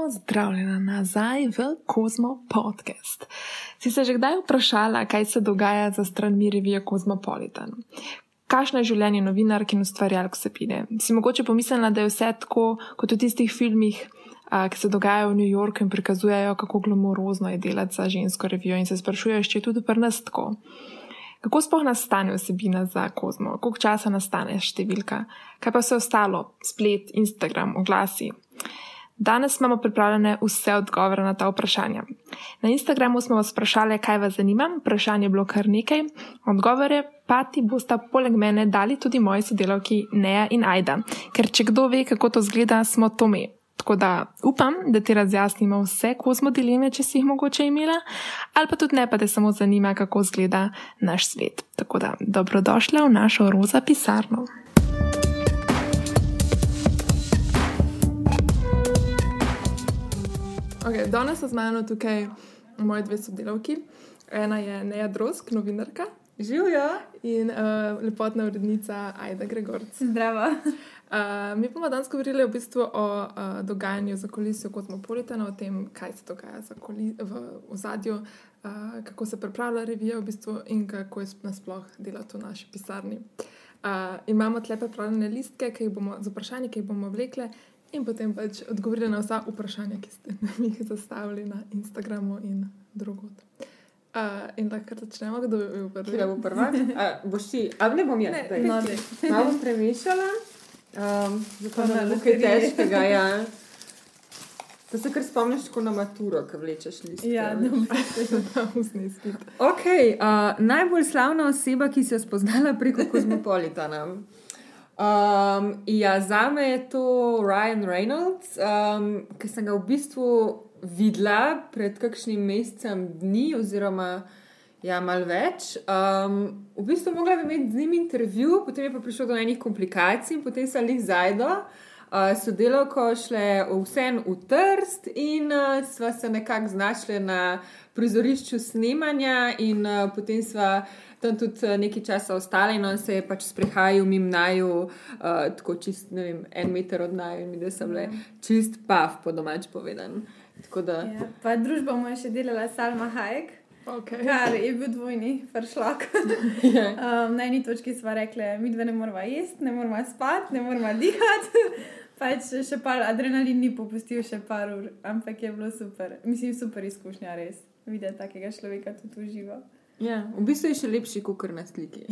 Pozdravljena nazaj v Kozmo podcast. Si se že kdaj vprašala, kaj se dogaja za stranmi revije Kozmopolitan? Kakšno je življenje novinark in ustvarjalk vsebine? Si mogoče pomislila, da je vse tako kot v tistih filmih, a, ki se dogajajo v New Yorku in prikazujejo, kako glamorozno je delati za žensko revijo in se sprašuješ, če je tudi pri nas tako. Kako sploh nastane vsebina za kozmo, koliko časa nastane številka, kaj pa vse ostalo, splet, Instagram, oglasi. Danes imamo pripravljene vse odgovore na ta vprašanja. Na Instagramu smo vas vprašali, kaj vas zanima, vprašanje je bilo kar nekaj, odgovore pa ti bosta poleg mene dali tudi moji sodelavki Neja in Aida, ker če kdo ve, kako to zgleda, smo to mi. Tako da upam, da ti razjasnimo vse kozmo dileme, če si jih mogoče imela, ali pa tudi ne, pa te samo zanima, kako izgleda naš svet. Tako da dobrodošla v našo roza pisarno. Okay, danes so z mano tukaj moje dve sodelavki. Ena je Neja Drosk, novinarka. Živijo. In uh, lepotna urednica Aida Gregorc. Zdravo. Uh, mi bomo danes govorili v bistvu o uh, dogajanju za kulisijo Kozmopolitana, o tem, kaj se dogaja v zadju, uh, kako se pripravlja revija v bistvu in kako je nasploh delati v naši pisarni. Uh, imamo tle pripravljene listke, ki jih bomo z vprašanji, ki jih bomo vlekli. In potem pač odgovorili na vsa vprašanja, ki ste nam jih zastavili na Instagramu in drugod. Uh, in lahko začnemo, kdo je bil prvi. Kdo bo prva? Boš ti, ali ne bom jaz? Ne, no, ne. Malo premišljala. Um, zato ne bo kaj težkega. Ja. Da se kar spomniš, ko na maturo, ki vlečeš list. Ja, da vzneski. Okay, uh, najbolj slavna oseba, ki si jo spoznala preko Kozmopolitana. Um, ja, za me je to Ryan Reynolds, um, ki sem ga v bistvu videla pred kakšnim mesecem dni, oziroma ja, malo več. Um, v bistvu mogla bi imeti z njim intervju, potem je pa prišlo do enih komplikacij, potem sem jih zajdo. Uh, sodelovko šle vsem v trst in uh, sva se nekako znašli na prizorišču snemanja, in uh, potem sva tam tudi uh, nekaj časa ostali, in on se je pač sprehajal mimo naju, uh, tako čist, ne vem, en meter od naju, in da sem le čist pav, po domač povedan. Da... Ja, pa družba mu je še delala Salma Hajek. Okay. Kar je bil dvojni, fršlak. yeah. um, na eni točki smo rekli, mi dve ne moramo jesti, ne moramo spati, ne moramo dihati. pač še par adrenalin ni popustil, še par ur, ampak je bilo super. Mislim, super izkušnja, res. Videti takega človeka tudi uživa. Ja, v bistvu je še lepši, kot na sliki.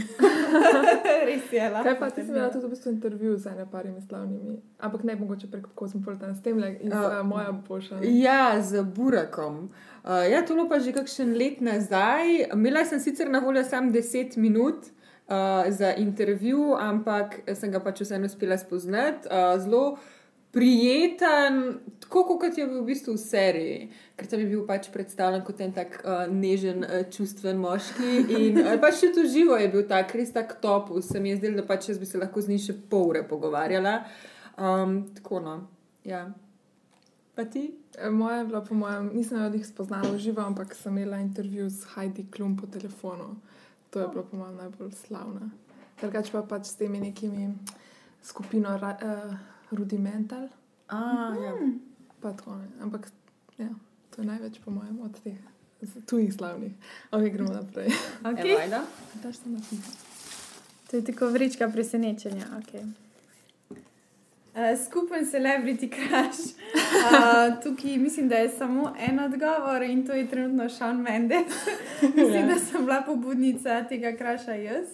res je. Kaj pa ti si imela tudi v bistvu intervju z eno parimi slavnimi, ampak ne mogoče preko Kozmopolitana, s tem le iz uh, moja pošta. Ja, z Burakom. Uh, ja, to pa že kakšen let nazaj. Imela sem sicer na voljo samo 10 minut. Uh, za intervju, ampak sem ga pač vseeno uspela spoznati. Uh, zelo prijeten, tako kot je bil v bistvu v seriji, ker tam je bil pač predstavljen kot en tak uh, nežen, uh, čustven moški. In uh, pač še to živo je bil tak, res tak top, se mi je zdelo, da pač jaz bi se lahko z njim še pol ure pogovarjala. Um, tako no, ja. Pa ti? Moja je bila, po mojem, nisem jo jih spoznala v živo, ampak sem imela intervju s Heidi Klum po telefonu. To je bilo, po mojem, najbolj slavno. Drugač pa pač s temi nekimi skupino uh, Rudimental. Ah, ja. Pa to ne. Ampak ja, to je največ, po mojem, od teh tujih slavnih. Ok, gremo naprej. Okay. Evo, Daš se napisati. To je tako vrička presenečenja. Okay. Uh, skupen celebrity crash. Uh, tukaj mislim, da je samo en odgovor in to je trenutno Sean Mendes. mislim, da sem bila pobudnica tega crasha jaz.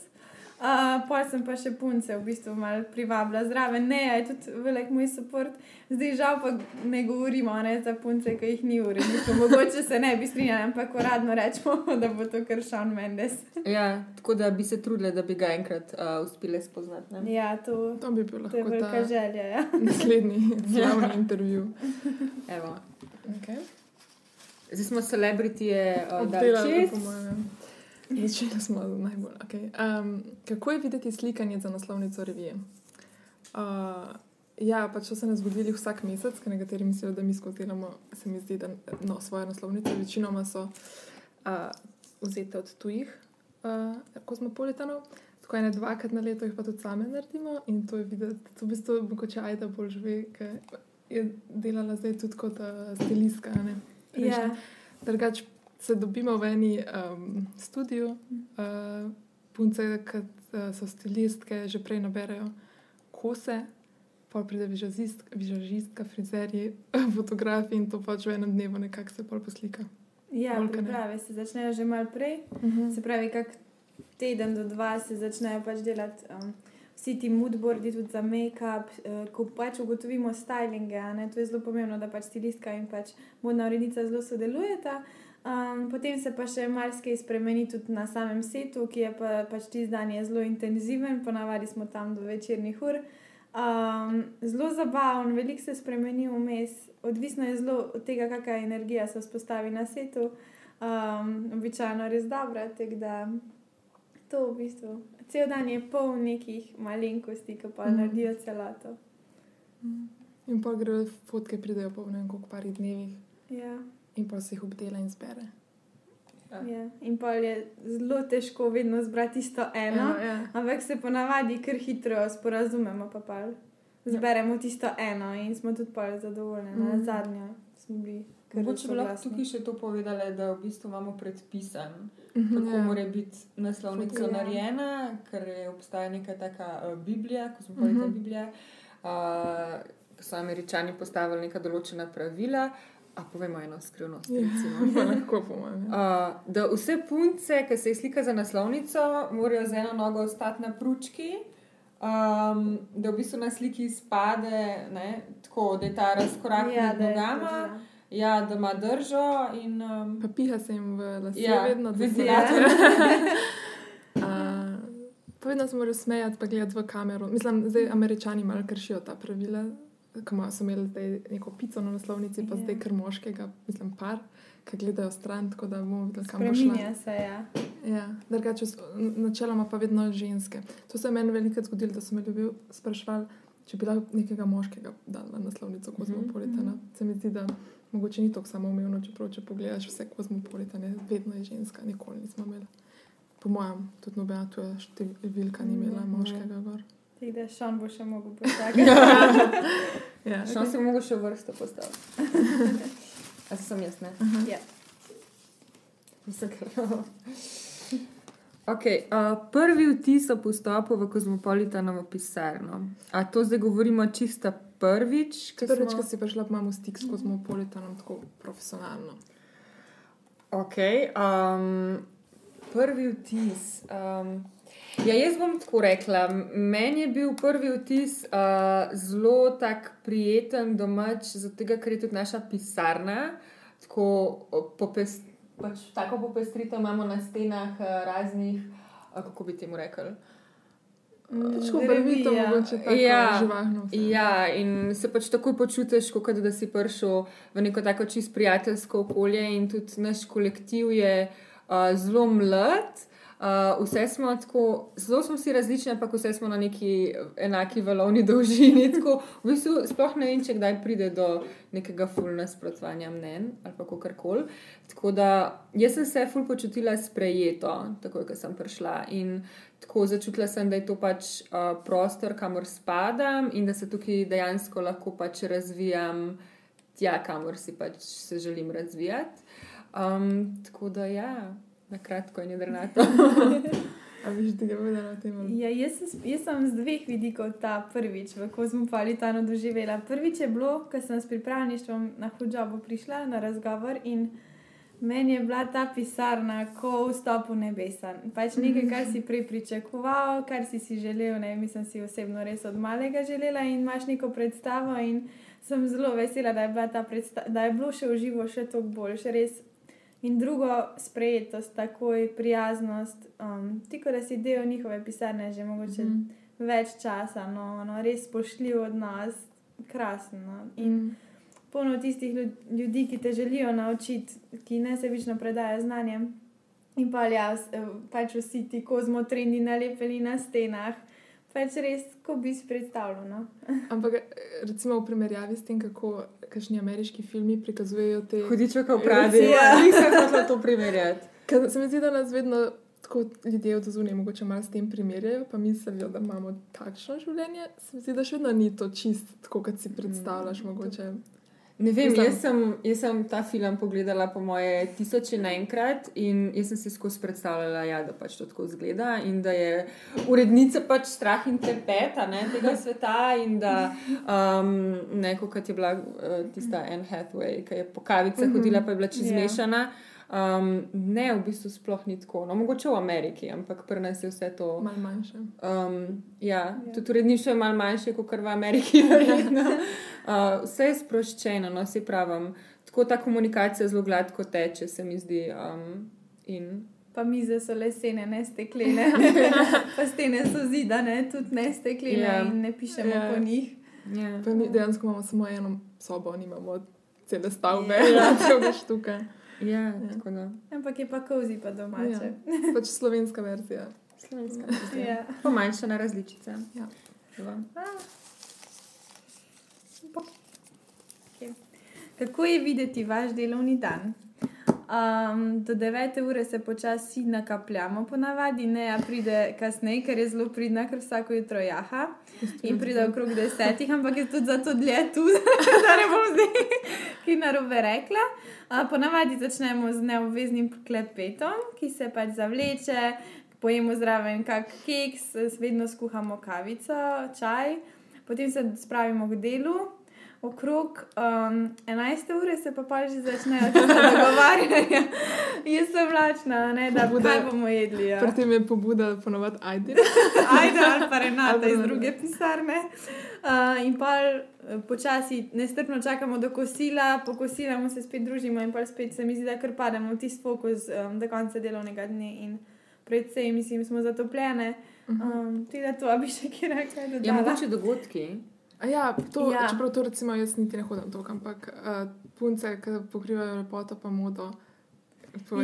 Uh, pa sem pa še punce v bistvu malo privabila zraven, ne, je tudi velik moj podpor. Zdaj žal pa ne govorimo ne, za punce, ki jih ni uredno. Mogoče se ne bi strinjali, ampak uradno rečemo, da bo to kar Sean Mendes. ja, tako da bi se trudile, da bi ga enkrat uh, uspele spoznati. Ne? Ja, to, To bi bil to je lahko velika ta želja. Ja. naslednji slavni intervju. Evo. Okay. Zdaj smo celebritije uh, dali po čez. Začeli smo najbolj. Okay. Um, kako je videti slikanje za naslovnico revije? Uh, ja, pač to se ne zgodi vsak mesec, ker nekateri mislijo, da mi skozi delamo, se mi zdi, da no, svoje naslovnice večinoma so uh, vzete od tujih uh, kozmopolitanov. Tako ene dvakrat na leto jih pa tudi same naredimo in to je videti, to v bistvu mogoče ajda bolj živi, ker je delala zdaj tudi kot uh, stilistka. ne, prejšnja. Ja, Drugač se dobimo v eni um, studiu, uh, punce, ki uh, so stilistke, že prej naberajo kose, pa pride vižazist- vižažistka, frizerji, fotografi in to pač v enem dnevu nekako se pol poslika. ja priprave se začnejo že malo prej. Se pravi, kak teden do dva se začnejo pač delati um, vsi ti moodboardi, tudi za make-up, uh, ko pač ugotovimo stylinge. Ne? To je zelo pomembno, da pač stilistka in pač modna urednica zelo sodelujeta. Um, potem se pa še marsikaj spremeni tudi na samem setu, ki je pa, pač tisti dan je zelo intenziven, ponavadi smo tam do večernih ur. Um, zelo zabaven, veliko se spremeni vmes, odvisno je zelo od tega, kakšna energija se vzpostavi na setu. Um, običajno res dobra, tako da to v bistvu. Cel dan je poln nekih malenkosti, ki pa mm. naredijo celoto. In pa grejo fotke, pridejo po ne vem koliko parih dnevih Ja, in pa se jih obdela in zbere. Ja. ja. In pa je zelo težko vedno zbrati isto eno, Ja, ja. ampak se ponavadi kar hitro sporazumemo, pa pa zberemo tisto eno in smo tudi pa zadovoljni. Mm. Na zadnje smo bili. kar Mogoče bi lahko tukaj še to povedali, da v bistvu imamo predpisan, Mhm, kako ja. mora biti naslovnica Ja. narejena, ker je obstaja neka taka uh, Biblija, ko smo povedali Mhm. Biblija, uh, ko so američani postavili neka določena pravila. A povemo eno skrivnost. Ja, recimo. pa lahko po mojem. ja. Uh, da vse punce, ki se jih slika za naslovnico, morajo z eno nogo ostati na pručki, um, da v bistvu na sliki izpade ne, tako, da je ta razkorak Ja, med da nogama, to, ja, da ima držo in um, Pa piha se jim v lase, Ja, ja, vedno da ventilator. Uh, pa vedno se morajo smejati, pa gledati v kamero. Mislim, zdaj američani malo kršijo ta pravila, ko ima- so imeli zdaj neko pico na naslovnici, pa Ja. zdaj kar moškega, mislim, par, ki gledajo stran, tako da bomo videli, kam bo šla. Spreminja se, ja. Ja, drugače, načeloma pa vedno ženske. To se je meni velikokrat zgodilo, da so me ljudje sprašvali, če bi lahko nekega moškega dal na naslovnico Kozmopolitana. Mhm. Se mi zdi, da mogoče ni tako samoumevno, čeprav če pogledaš vse Kozmopolitane, vedno je ženska, nikoli nismo imeli. Po mojem, tudi nobena tuja številka ni imela Mhm. moškega gor. Tako da Šon bo še mogel počakati. Ja, še se lahko še vrsto postaviti. A sem jaz, ne? ja. Mislim, ker- Okay, uh, prvi vtis o postopu v Kozmopolitanovo pisarno. A to zdaj govorimo čisto prvič? ko Prvič, smo- ko si prišla, pa imamo stik s Kozmopolitanom tako profesionalno. Ok, um, prvi vtis. Um, ja, jaz bom tako rekla. Meni je bil prvi vtis uh, zelo tak prijeten, domač, zato ker je tudi naša pisarna. Tako, popest, pač, tako popestritev imamo na stenah uh, raznih, uh, kako bi temu rekli. Težko barvito, Revija. mogoče tako Ja, živahno. vse. Ja, in se pač tako počutiš, kot da si prišel v neko tako čist prijateljsko okolje, in tudi naš kolektiv je uh, zelo mlad. Uh, vse smo tako, zelo smo si različni, ampak vse smo na neki enaki valovni dolžini. Tako, v bistvu, sploh ne vem, če kdaj pride do nekega fulna nasprotovanja mnen ali kar koli. Tako da jaz sem se ful počutila sprejeto, takoj, ko sem prišla. In tako začutila sem, da je to pač uh, prostor, kamor spadam in da se tukaj dejansko lahko pač razvijam tja, kamor si pač se želim razvijati. Um, tako da ja. Na kratko in jedrnato. A viš, da je vedela o tem? ali? Ja, jaz, sem, jaz sem z dveh vidikov ta prvič v Kozmopolitanu doživela. Prvič je bilo, ko sem s pripravništvom na Hudžabu prišla na razgovor in meni je bila ta pisarna kot vstop v nebesa. Pač nekaj, kar si prej pričakoval, kar si si želel, ne mislim si osebno res od malega želela in imaš neko predstavo in sem zelo vesela, da je, ta predsta- da je bilo še v živo še toliko boljše. Res In drugo, sprejetost, takoj prijaznost, um, ti, ko da si del njihove pisarne, že mogoče mm. več časa, no, no, res spoštljiv odnos, krasno. No. In polno tistih lju- ljudi, ki te želijo naučiti, ki nesebično predajo znanje. In pa ja, pač vsi ti kozmotrendi nalepljeni na stenah, pač res, ko bi si predstavljal. No. Ampak eh, recimo v primerjavi s tem, kako kakšni ameriški filmi prikazujejo te. Hudičo, kot pravi. Ja. Nisem hotela to primerjati. Ker se mi zdi, da nas vedno tako ljudje od zunaj mogoče malo s tem primerjajo, pa mislijo, da imamo takšno življenje. Se mi zdi, da še vedno ni to čist, tako kot si predstavljaš. Mogoče. Ne vem, Mislim- jaz sem, jaz sem ta film pogledala po moje tisoče naenkrat in jaz sem si skozi predstavljala, ja, da pač to tako izgleda in da je urednica pač strah in trepet a ne, tega sveta in da um, neko, kot je bila uh, tista Anne Hathaway, ki je po kavici hodila, pa je bila čez Ja. Um, ne, v bistvu sploh ni tako. No, mogoče v Ameriki, ampak pri nas je vse to. Malo manjše. Um, ja, Ja. ja. tudi uredništvo je malo manjše kot v Ameriki. verjetno. uh, vse je sproščeno, no se pravim. Tako ta komunikacija zelo gladko teče, se mi zdi. Um, in Pa mize so lesene, ne steklene. pa stene so zidane, tudi ne steklene Ja. in ne pišemo Ja. po njih. ja. Pa mi dejansko imamo samo eno sobo, nimamo cele stavbe, Ja. celega štuka. Ja, tako da. Ampak je pa kozi pa domače. Pač slovenska verzija. Slovenska. Ja. Ja. Pomanjšana različica. Ja. Evo. Kako je videti vaš delovni dan? Um, do 9 ure se počasi nakapljamo, ponavadi ne, a pride kasneje, ker je zelo pridna, ker vsako jutro jaha in pride okrog desetih, ampak je tudi zato dlje tu, da ne bom zdaj ki narobe rekla. Uh, ponavadi začnemo z neobveznim klepetom, ki se pač zavleče, pojemo zraven kak keks, vedno skuhamo kavico, čaj, potem se spravimo k delu. Okrog um, 11. ure se pa pa že začnejo dogovarjanja. Jaz sem lačna, ne, da Pobuda- kaj bomo jedli. Ja. Pri tem je pobuda ponovadi ajde. Ajde, ali pa Renata iz druge pisarne. Uh, in pa počasi nestrpno čakamo do kosila, po kosilu se spet družimo in pa spet se mi zdi, da kar pademo v tisti fokus um, do konca delovnega dne. In predvsem, mislim, smo zatopljene. Um, tudi da to, a bi še kje rekla, Ja, mogoče dogodki. Ja, to, Ja. čeprav to recimo jaz niti ne hodim toliko, ampak uh, punce, ki pokrivajo lepoto pa modo.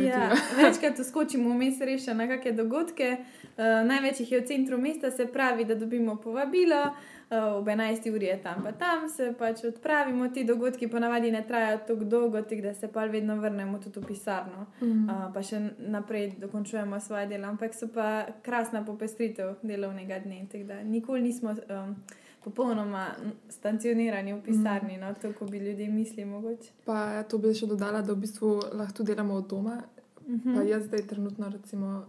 Ja, večkrat skočimo vmes reša na kakšne dogodke. Uh, največ jih je v centru mesta, se pravi, da dobimo povabilo, uh, ob 11. uri je tam, pa tam se pač odpravimo. Ti dogodki ponavadi ne trajajo tako dolgo, tik, da se pa vedno vrnemo tudi v pisarno, Mhm. uh, pa še naprej dokončujemo svoje delo. Ampak so pa krasna popestritev delovnega dne, tako da nikoli nismo. Um, Popolnoma stacionirani v pisarni, no, tako kot bi ljudje mislili, mogoče. Pa to bi še dodala, da v bistvu lahko delamo od doma. Mhm. Pa jaz zdaj trenutno recimo,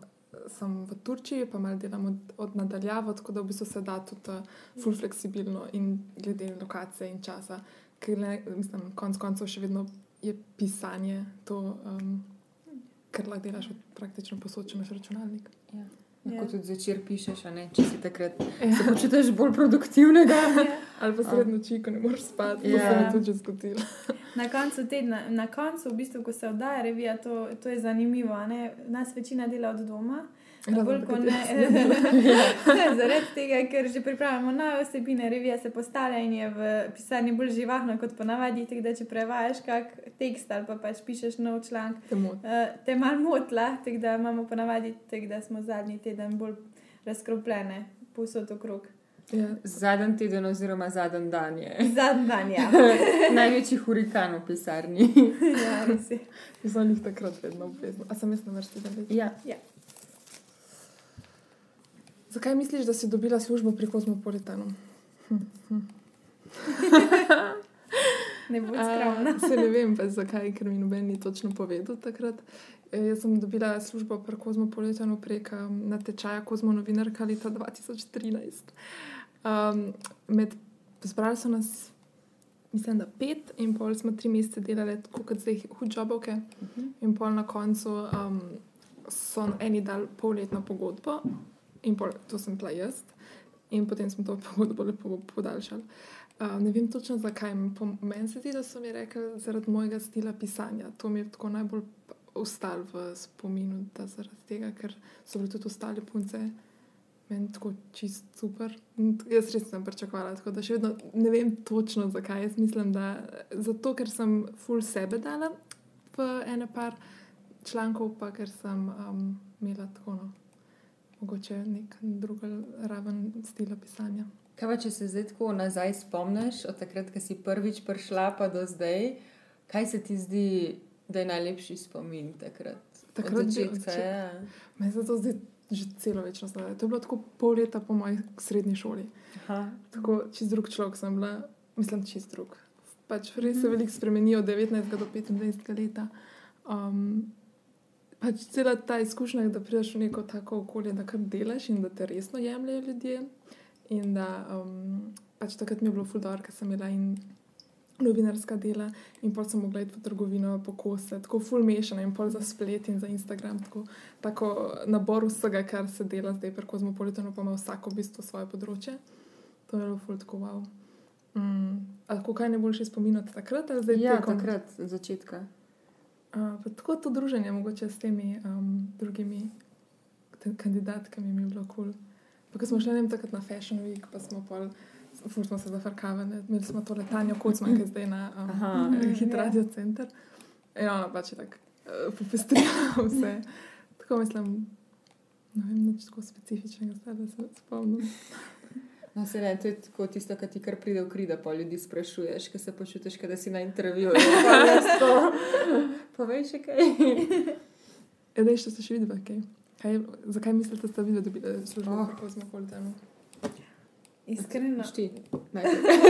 sem v Turčiji, pa malo delam od, od nadaljavo, tako da v bistvu se da tudi uh, ful fleksibilno in glede lokacije in časa. Ker ne, mislim, konc koncev še vedno je pisanje to, um, kar lahko delaš od praktično posod, če imaš računalnik. Ja. Lahko Ja. tudi zvečer pišeš, ne, če si takrat se počutiš bolj produktivnega. Ali pa sred noči, ko ne moreš spati, to Ja. se mi tudi že zgodilo. Na koncu tedna, na koncu, v bistvu, ko se oddaja revija, to, to je zanimivo. ne. Nas večina dela od doma. Bolj kot ne. Zaradi tega, ker že pripravljamo nove vsebine, revija se postavlja in je v pisarni bolj živahno kot ponavadi. Tako da, če prevajaš kak tekst ali pa pač pišeš nov članek, Te moti. uh, te mal motla, tako da imamo ponavadi, tako da smo zadnji teden bolj razkropljene, posod okrog. Ja. Zadnji teden, oziroma zadnji dan je Zadnji dan, ja. največji hurikan v pisarni. ja res je. Za njih takrat vedno obvezno. A sem jaz na vrsti, veš? Ja. Zakaj misliš, da si dobila službo pri Kozmopolitanu? Ne bo skromna. Se ne vem, pa zakaj, ker mi noben ni točno povedal takrat. E, jaz sem dobila službo pri Kozmopolitanu prek um, natečaja Kozmo novinarka leta 2013. Um, med, zbrali so nas, mislim, da pet in pol smo tri mesece delali, tako kot zdaj hudžobovke. In pol na koncu um, so eni dali polletno pogodbo, in pol, to sem bila jaz, in potem smo to pogodbo lepo podaljšali. Uh, ne vem točno zakaj. Meni se zdi, da so mi rekli zaradi mojega stila pisanja. To mi je tako najbolj ostalo v spominu, da zaradi tega, ker so bile tudi ostale punce. Meni tako čist super. Jaz res sem pričakovala, tako da še vedno ne vem točno zakaj. Jaz mislim, da zato, ker sem full sebe dala v ene par člankov, pa ker sem um, imela tako no, mogoče nek druga raven stila pisanja. Kaj pa, če se zdaj tako nazaj spomniš, od takrat, ko si prvič prišla, pa do zdaj, kaj se ti zdi, da je najlepši spomin takrat? takrat Od že- začetka, ja. Meni se to zdi že celo večno zdaj. To je bilo tako pol leta po moji srednji šoli. Aha. Tako čist drug človek sem bila, mislim, čist drug. Pač res se veliko spremeni od 19 do 25 leta. Um, pač cela ta izkušnja, da prideš v neko tako okolje, da kar delaš in da te resno jemljajo ljudje. In da um, pač takrat mi je bilo fuldor, ker sem imela in novinarska dela in pol sem mogla iti v trgovino po kose, tako full mešana in pol za splet in za Instagram. Tako, tako nabor vsega, kar se dela zdaj pri Kozmopolitanu, pa ima vsako v bistvu svoje področje. To je bilo full tako wow. Mm. A lahko kaj najboljše spominjate takrat ali zdaj Ja, tekom? takrat, začetka. Uh, tako to druženje, mogoče s temi um, drugimi kandidatkami, mi je bilo kul. Cool. Pa ko smo šli ne vem, takrat na Fashion Week, pa smo pol, ful smo se zafrkavali, imeli smo to letanje Kocman, ki je zdaj na um, Aha. Hit Ja. Radio Center. In ona pač je tako uh, popestrila vse. Tako mislim, ne vem, nič tako specifičnega, zdaj da se spomnim. No, se ne, to je tako tisto, kar ti kar pride v kri, da pa ljudi sprašuješ, ker se počutiš, da si na intervjuju. Pa jaz to. Povej še kaj. Edaj, še ste še videli, kaj? kaj? Zakaj mislite, da ste videli, da bi služili Oh. oh. pri Kozmopolitanu? Iskreno, Šti.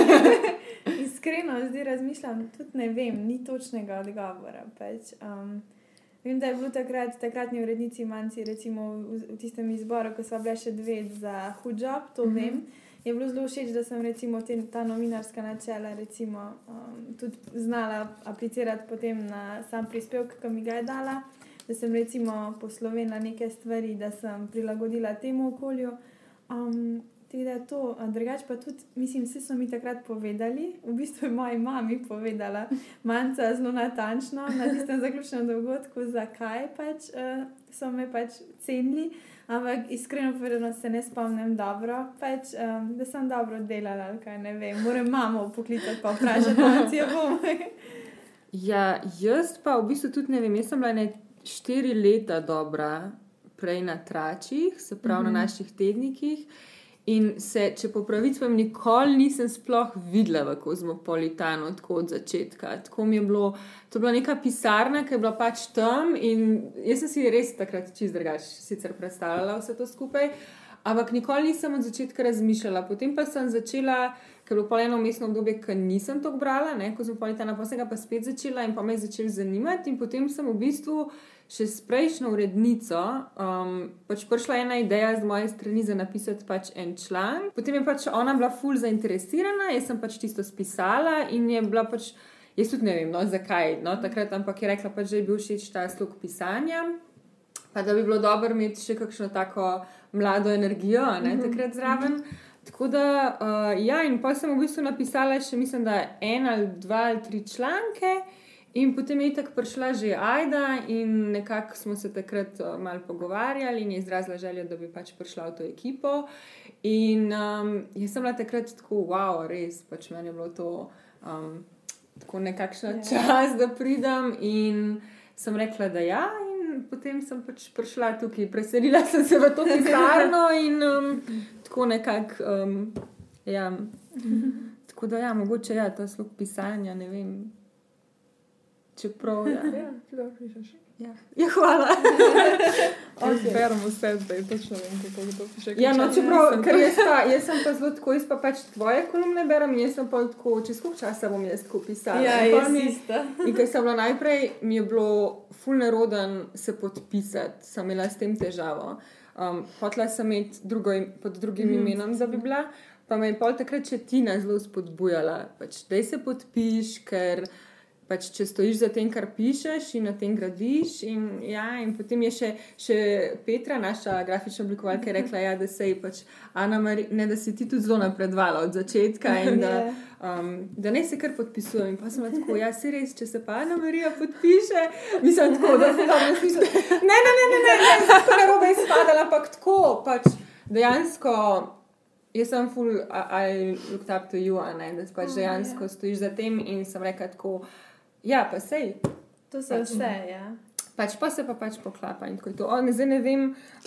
Iskreno zdaj razmišljam, tudi ne vem, ni točnega odgovora. Pač, um, vem, da je bil takrat, takratni urednici manjci, recimo v, v tistem izboru, ko so bile še dve za hujab, to mm -hmm. vem. Je bilo zelo všeč, da sem recimo te, ta novinarska načela recimo, um, tudi znala aplicirati potem na sam prispevek, ki mi ga je dala. Da sem recimo poslovila neke stvari, da sem prilagodila temu okolju. Um, Tako da to, a drugače pa tudi, mislim, vse so mi takrat povedali, v bistvu je moja mama povedala, manjca zelo natančno na tistem zaključnem dogodku, zakaj pač uh, so me pač cenili, ampak iskreno povedano se ne spomnim dobro, pač, um, da sem dobro delala ali kaj ne vem. Moram mamo poklicati pa vprašati, ali jo bom. Ja, jaz pa v bistvu tudi ne vem. Jaz sem bila ne štiri leta dobra prej na tračih, se pravi mm -hmm. na naših tednikih. In se, če po pravici povem, nikoli nisem sploh videla v Kozmopolitanu, tako od začetka. Tako mi je bilo, to je bila neka pisarna, ki je bila pač tam in jaz sem si res takrat čist drugače sicer predstavljala vse to skupaj. Ampak nikoli nisem od začetka razmišljala. Potem pa sem začela, ker je bilo eno mestno obdobje, ki nisem to brala, ne, kozmopolitana, pa sem ga pa spet začela in pa me je začel zanimati. In potem sem v bistvu še s prejšnjo urednico um, pač prišla ena ideja z moje strani za napisati pač en članek. Potem je pač ona bila ful zainteresirana, jaz sem pač tisto spisala in je bila pač. Jaz tudi ne vem, no, zakaj, no, takrat, ampak je rekla, pač, da je bil všeč ta slog pisanja, pa da bi bilo dobro imeti še kakšno tako mlado energijo, ne takrat zraven. Tako da, uh, ja, in pa sem v bistvu napisala še, mislim, da en ali dva ali tri članke, in potem je tako prišla že Aida, in nekako smo se takrat uh, malo pogovarjali, in je izrazila željo, da bi pač prišla v to ekipo. In um, jaz sem bila takrat tako, wow, res, pač meni je bilo to. Um, Tako nekakšna Ja. čas, da pridem, in sem rekla, da ja, in potem sem pač prišla tukaj, preselila sem se v to pisarno in um, tako nekako. Um, ja. Tako da, ja, mogoče ja, ta slog pisanja, ne vem. Čeprav, ja. Ja, dobro pišeš. ja. ja hvala. Okay. Berem vse zdaj, točno vem, kako to piše. Ja, no, čeprav, ker jaz, pa, jaz sem pa zelo tako, jaz pa pač tvoje kolumne berem, in jaz sem pa tako, čez koliko časa bom jaz tako pisala. Ja, jaz mi- isto. In ker sem bila najprej, mi je bilo fulneroden se podpisati, sem imela s tem težavo. Um, hotla sem imeti drugo, pod drugim mm. imenom, da bi bila, pa me je pol takrat še Tina zelo spodbujala, pač, da se podpiš, ker pač, če stojiš za tem, kar pišeš in na tem gradiš. In, ja, in potem je še, še Petra, naša grafična oblikovalka, rekla, ja, da, se ji pač Ana Mari, ne, da si ti tudi zelo napredovala od začetka. In da, Ja. um, da ne se kar podpisujem. In pa sem tako, ja, si res, če se pa Ana Marija podpiše, mislim tako, da se dobro sliši. Ne, ne, ne, ne, ne, ne, tako ne robe izpadala, ampak tako, pač dejansko. Jaz sem full, I, I looked up to you, ne, da pač Oh, dejansko ja. stojiš za tem in sem rekla tako, ja, pa sej, To so vse, ja. pač pa se pa pač poklapa in tako je to. O, ne, zdaj ne vem,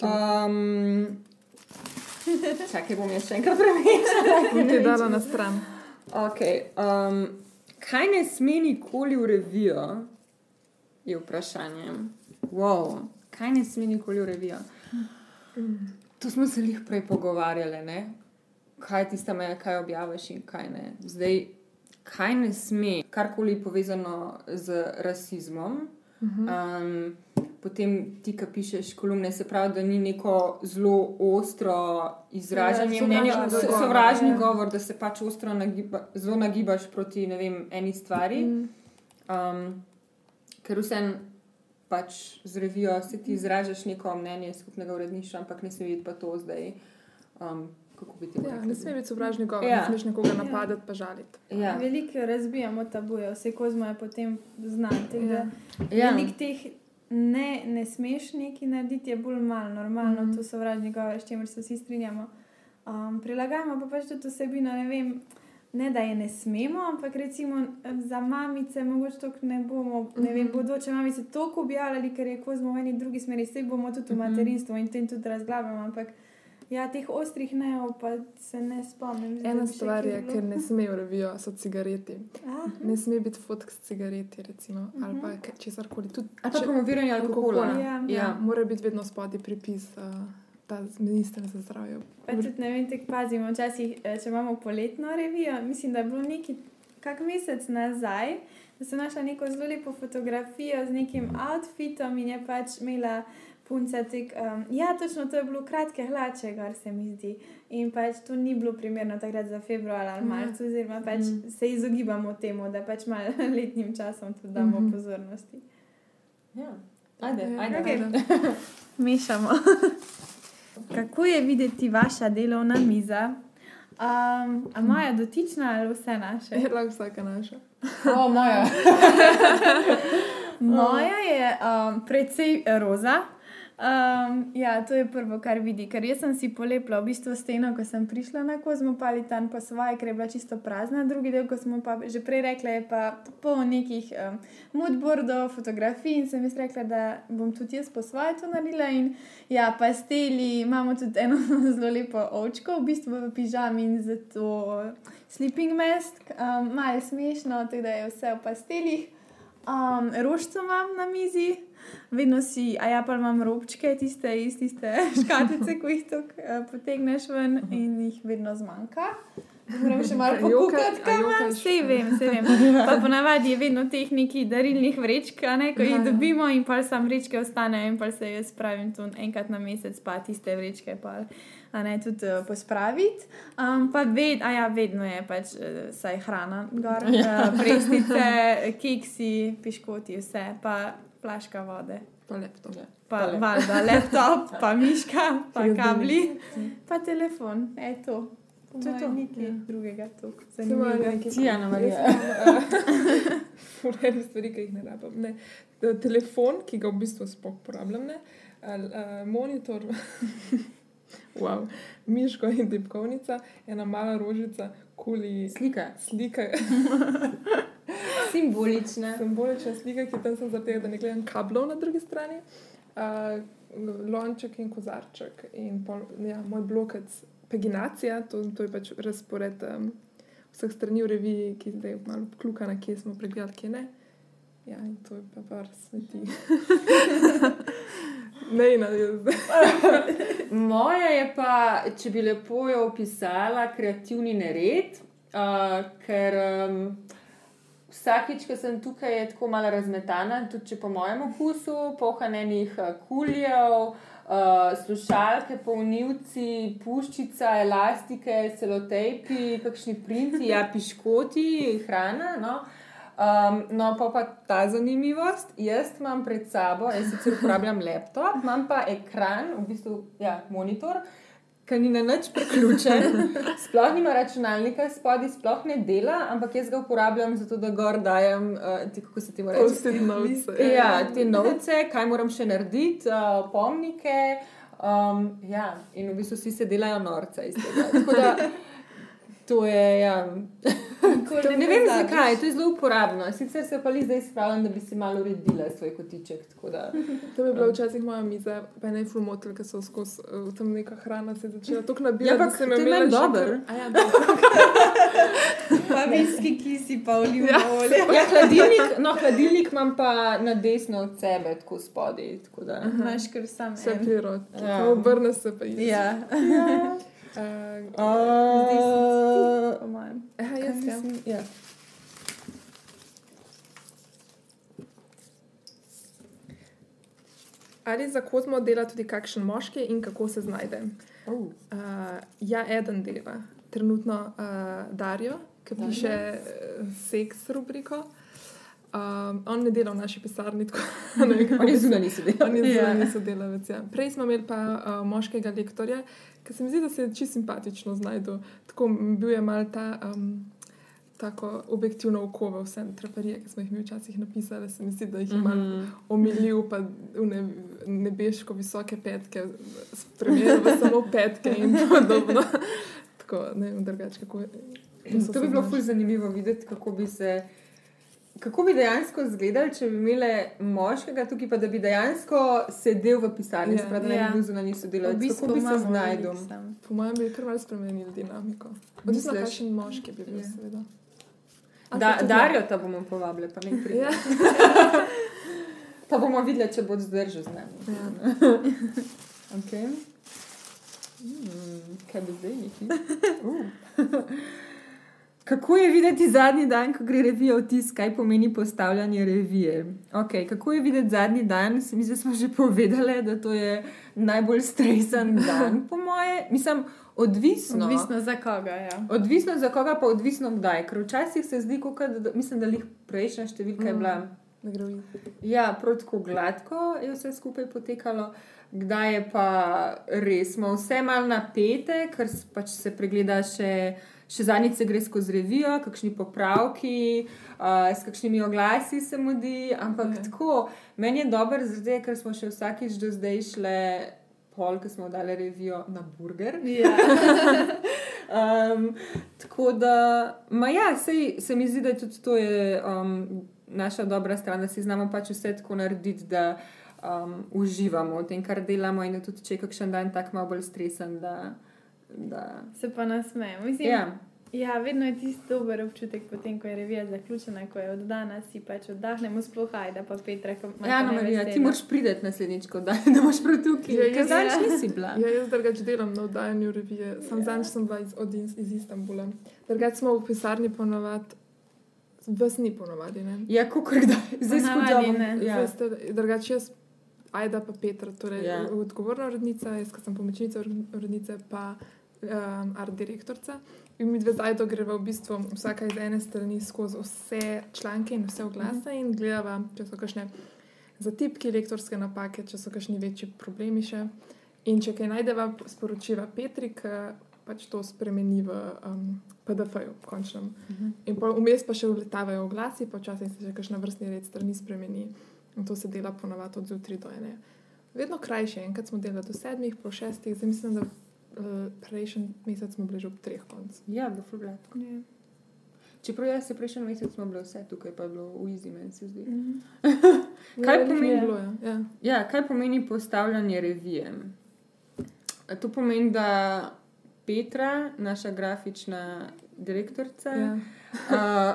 um, čakaj, bom jaz še enkrat premešala. Bom ti dala na stran. Okay, um, kaj ne sme nikoli v revijo, je vprašanje. Wow, kaj ne sme nikoli v revijo? To smo se jih prej pogovarjali, ne? kaj je tista meja, kaj objaviš in kaj ne. Zdaj, kaj ne sme, karkoli povezano z rasizmom. Um, potem ti, ki pišeš kolumne, se pravi, da ni neko zelo ostro izražanje Ja, mnenja, sovražni so- govor, sovražni ja. govor, da se pač ostro nagiba, zelo nagibaš proti vem, eni stvari. Um, ker vsem pač z revijo se ti izražaš neko mnenje skupnega uredništva, ampak ne sme biti pa to zdaj. Um, Ja, ne sme biti sovražni govor, Ja. ne smeš nekoga napadati pa žaliti. Ja. Veliko razbijamo tabuje, vse kozmo je potem znan. tako da Ja. Ja. Veliko teh ne, ne smeš neki narediti, je bolj malo normalno, mm. -hmm. to sovražni govor, s čimer se vsi strinjamo. Um, prilagajamo pa pač tudi vsebino, ne vem. Ne, da je ne smemo, ampak recimo za mamice, mogoče to ne bomo, ne vem, Mhm. bodoče mamice toliko objavljali, ker je kozmo v eni drugi smeri, vse bomo tudi v Mhm. materinstvu in tem tudi razglabljamo, ampak ja, teh ostrih neov pa se ne spomnim. Zdaj, da Ena stvar je, ker ne sme v revijo, so cigareti. Ah, Ne sme biti fotk s cigareti, recimo, Mhm. ali pa ke- česarkoli. Tudi Ali pa če- promoviranje alkohola. alkohola. Ja. Ja, mora biti vedno spodaj pripis, uh, ta minister za zdravje. Pa tudi ne vem, tako pazimo. Včasih, eh, če imamo poletno revijo, mislim, da je bilo neki kak mesec nazaj, da sem našla neko zelo lepo fotografijo z nekim outfitom in je pač imela punca tek. Um, ja, točno to je bilo kratke hlače, kar se mi zdi. In pač to ni bilo primerno takrat za februar ali Mhm. marec, oziroma pač Mhm. se izogibamo temu, da pač malo letnim časom tudi damo Mhm. pozornosti. Ja. Ajde, Ja, ajde. okej. ajde. Mešamo. Kako je videti vaša delovna miza? Um, a moja dotična ali vse naše? Je lahko vsaka naša. O, moja. Moja je um, precej roza. Um, ja, to je prvo, kar vidi, ker jaz sem si polepila v bistvu steno, ko sem prišla na Kozmopolitan, pa svoje, ker je bila čisto prazna, drugi del, ko smo pa že prej rekli, je pa polno nekih um, moodboardov, fotografij in sem jaz rekla, da bom tudi jaz po svoje to naredila. In ja, pasteli, imamo tudi eno zelo lepo očko, v bistvu v pižami in zato sleeping mask, um, malo smešno, tako da je vse v pastelih. Um, rožco imam na mizi, vedno si, a ja pa imam robčke, tiste iz tiste škatlice, ko jih tako uh, potegneš ven in jih vedno zmanjka. Moram še malo pokukati, kaj imam. Vse vem, vse vem. Pa ponavadi je vedno teh nekih darilnih vrečk, ne, ko jih dobimo in pa sam vrečke ostanejo in pa se jaz spravim tu enkrat na mesec, pa tiste vrečke pa ne tudi uh, pospraviti. Um, pa ved, a ja, vedno je pač uh, saj hrana, gor, uh, prestice, keksi, piškoti, vse, pa flaška vode. Pa laptop. Ja. Pa Pa lep- valjda laptop, pa miška, pa kabli, pa telefon, je to. To je to. Nekaj Ja. drugega tukaj. Se imajo Zanimivo. neki Tijana Marija. Furajne stvari, ki jih ne rabim. Ne. Eh, Telefon, ki ga v bistvu sploh uporabljam, ne. Uh, monitor, wow. miško in tipkovnica, ena mala rožica, kuli Slika. slika, Simbolična. simbolična slika, ki tam sem zato, da ne gledam kablov na drugi strani, uh, lonček in kozarček in pol, ja, moj blokec, paginacija, to, to je pač razpored um, vseh strani v reviji, ki zdaj malo kluka, na kje smo pregledali, kje ne. Ja, in to je pa par smeti. ne, ne, jaz. Moja je pa, če bi lepo jo opisala, kreativni nered, uh, ker um, vsakič, ko sem tukaj, je tako malo razmetana, tudi če po mojem okusu, pohanenih uh, kuljev, uh, slušalke, polnilci, puščica, elastike, celotejpi, kakšni printi, ja, piškoti, hrana. No. Um, no, pa pa ta zanimivost. Jaz imam pred sabo, jaz sicer uporabljam laptop, imam pa ekran, v bistvu ja, monitor, ki ni na nič priključen, sploh nima računalnika, spodaj sploh ne dela, ampak jaz ga uporabljam zato, da gor dajem, uh, ti, kako se ti mora reči. Post-it notes. Ja, te novce, kaj moram še narediti, uh, pomnike. Um, ja, in v bistvu vsi se delajo norca iz tega. Tako da, To je, ja. To ne vem pozabiš. zakaj, to je zelo uporabno. Sicer se pa li zdaj spravljam, da bi si malo uredila svoj kotiček. tako Da... To bi bila včasih moja miza, pa ne fulmotil, ker so skozi uh, tam neka hrana se začela tako Ja, nabirati. ampak da sem to je dobro. Ja. Pa viski kisi, pa olivno Ja. olje. Ja, hladilnik, no, hladilnik imam pa na desno od sebe, tako spodaj. Tako da. Imaš kar sam Vse prirod. Ja. Ja. Obrne se pa jih. Ja, Uh, Uh, po mojem. aha, jaz ja. ja. Ali za kozmo dela tudi kakšen moški in kako se znajde? Oh. Uh, ja, eden dela, trenutno uh, Darijo, ki piše uh, seks rubriko. Um, on ne dela v naši pisarni, tako da ne zunanji sodelavec. Je Ja. sodelavec. Ja. Prej smo imeli pa uh, moškega lektorja, ki se mi zdi, da se je čisto simpatično znašel. Tako bil je mal ta. Um, Tako objektivno oko v vse traparije, ki smo jih mi včasih napisali, se mi zdi, da jih je malo Mhm. omilil, pa v ne, nebeško visoke petke, spremenil v samo petke in podobno. Tako, ne vem, drugače kako je. so To bi bilo ful zanimivo videti, kako bi se. Kako bi dejansko izgledali, če bi imeli moškega tukaj, pa da bi dejansko sedel v pisarni, Ja. yeah. da ne Ja. bi bil zunanji sodelavec? V bistvu Kako bi se znašel? Po mojem, bi kar malo spremenili dinamiko. Odvisno, Misliš? kakšen moški bi bil, Ja. seveda. A, Da, Darijo ta bomo povabili, pa ne pride. Ja. Pa bomo videli, če bo zdržal z nami. Ja. Okay. Hmm, kaj bi zdaj neki? Uh. Kako je videti zadnji dan, ko gre revija v tisk, kaj pomeni postavljanje revije? Okay, kako je videti zadnji dan? Se Mi zdaj smo že povedali, da to je najbolj stresen dan, po moje. Mislim, odvisno. Odvisno za koga. Ja. Odvisno za koga, pa odvisno kdaj. Ker včasih se zdi, kot da, mislim, da jih prejšnja številka je Mm. bila. Gre v Ja, prav tako gladko je vse skupaj potekalo, kdaj je pa res smo vse malo napete, ker pač se pregleda še. Še zadnjič se gre skozi revijo, kakšni popravki, uh, s kakšnimi oglasi se mudi, ampak Ja. yeah. tako, meni je dobro, zdaj, ker smo še vsakič do zdaj šle, pol, ki smo dali revijo na burger. Ja. Um, tako da, ma ja, sej, se mi zdi, da je tudi to je, um, naša dobra stran, da si znamo pač vse tako narediti, da um, uživamo v tem, kar delamo, in da tudi če je kakšen dan tak malo bolj stresen. Da, da, Se pa nasmejemo. Mislim, ja, Ja, vedno je tisti dober občutek, potem ko je revija zaključena, ko je oddana, si pač oddahnemo, sploh ajda, pa Petra, ja no, Marija, ti moraš priti naslednjič, da, da boš prav tukaj. Ja, Ja, jaz- zdaj Ja. nisi bila. Ja, jaz drugače delam na oddajanju revije. Sam Ja. zadnjič sem bila iz, od, iz, Istanbula. Drugače smo v pisarni ponovadi, vas ni ponovadi. Ne? Ja, kako kdaj, zdaj skušam. ne. Ja. Drugače jaz, Ajda pa Petra, torej Ja. yeah. odgovorna urednica, jaz, sem pomočnica ur- urednice, pa um, art direktorica. In mi dve z Ajdo greva v bistvu vsaka iz ene strani skozi vse članke in vse oglase in gledava, če so kakšne zatipki, lektorske napake, če so kakšni večji problemi še. In če kaj najdeva, sporočiva Petri, ki pač to spremeni v um, PDF-ju, končnem. Mhm. In pa vmes pa še uletavajo oglasi, pa včasih se še kakšna vrstni red strani spremeni. In to se dela ponavadi od zjutraj do ene. Vedno krajše, enkrat smo delali do sedmih, po šestih, zdaj mislim, da uh, prejšnji mesec smo bili že ob treh konc. Ja, bo ful gladko. Ja. Čeprav jaz se prejšnji mesec smo bili vse tukaj, pa je bilo v Easy, meni se zdi. Mhm. Kaj veliko pomeni- ni bilo, ja. ja. Ja, kaj pomeni postavljanje revije? To pomeni, da Petra, naša grafična direktorica, ja. ja.